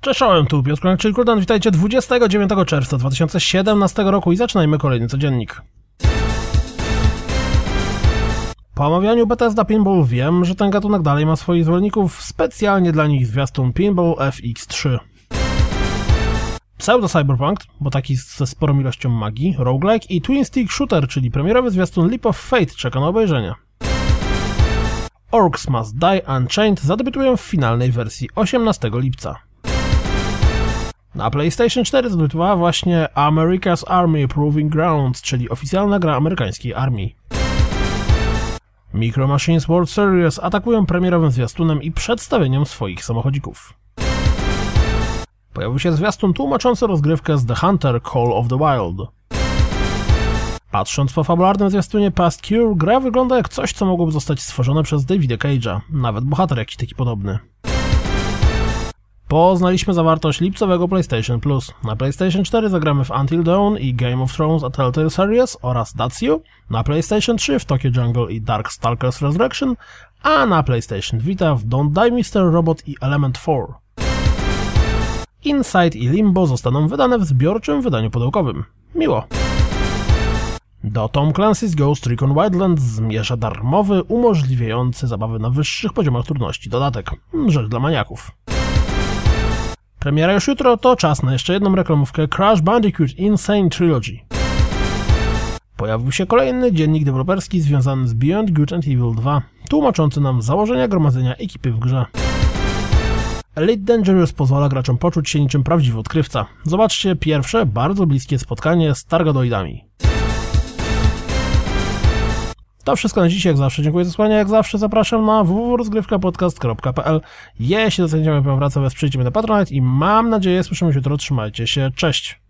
Cześć, tu Piotr czyli Kuldan. Witajcie 29 czerwca 2017 roku i zaczynajmy kolejny codziennik. Po omawianiu Bethesda Pinball wiem, że ten gatunek dalej ma swoich zwolenników, specjalnie dla nich zwiastun Pinball FX3. Pseudo Cyberpunk, bo taki ze sporą ilością magii, roguelike i Twin Stick Shooter, czyli premierowy zwiastun Leap of Fate czeka na obejrzenie. Orcs Must Die Unchained zadebiutują w finalnej wersji 18 lipca. Na PlayStation 4 zadebiutowała właśnie America's Army Proving Grounds, czyli oficjalna gra amerykańskiej armii. Micro Machines World Series atakują premierowym zwiastunem i przedstawieniem swoich samochodzików. Pojawił się zwiastun tłumaczący rozgrywkę z The Hunter Call of the Wild. Patrząc po fabularnym zwiastunie Past Cure, gra wygląda jak coś, co mogłoby zostać stworzone przez Davida Cage'a, nawet bohater jakiś taki podobny. Poznaliśmy zawartość lipcowego PlayStation Plus. Na PlayStation 4 zagramy w Until Dawn i Game of Thrones A Telltale Series oraz Datsu, na PlayStation 3 w Tokyo Jungle i Dark Stalkers Resurrection, a na PlayStation Vita w Don't Die Mr. Robot i Element 4. Inside i Limbo zostaną wydane w zbiorczym wydaniu pudełkowym. Miło! Do Tom Clancy's Ghost Recon Wildlands zmierza darmowy, umożliwiający zabawy na wyższych poziomach trudności dodatek. Rzecz dla maniaków. Premiera już jutro, to czas na jeszcze jedną reklamówkę Crash Bandicoot Insane Trilogy. Pojawił się kolejny dziennik deweloperski związany z Beyond Good and Evil 2, tłumaczący nam założenia gromadzenia ekipy w grze. Elite Dangerous pozwala graczom poczuć się niczym prawdziwy odkrywca. Zobaczcie pierwsze, bardzo bliskie spotkanie z Targadoidami. To wszystko na dziś, jak zawsze. Dziękuję za słuchanie, jak zawsze zapraszam na www.rozgrywkapodcast.pl Jeśli doceniamy moją pracę, wesprzyjcie mnie na Patronite i mam nadzieję, słyszymy się jutro. Trzymajcie się, cześć!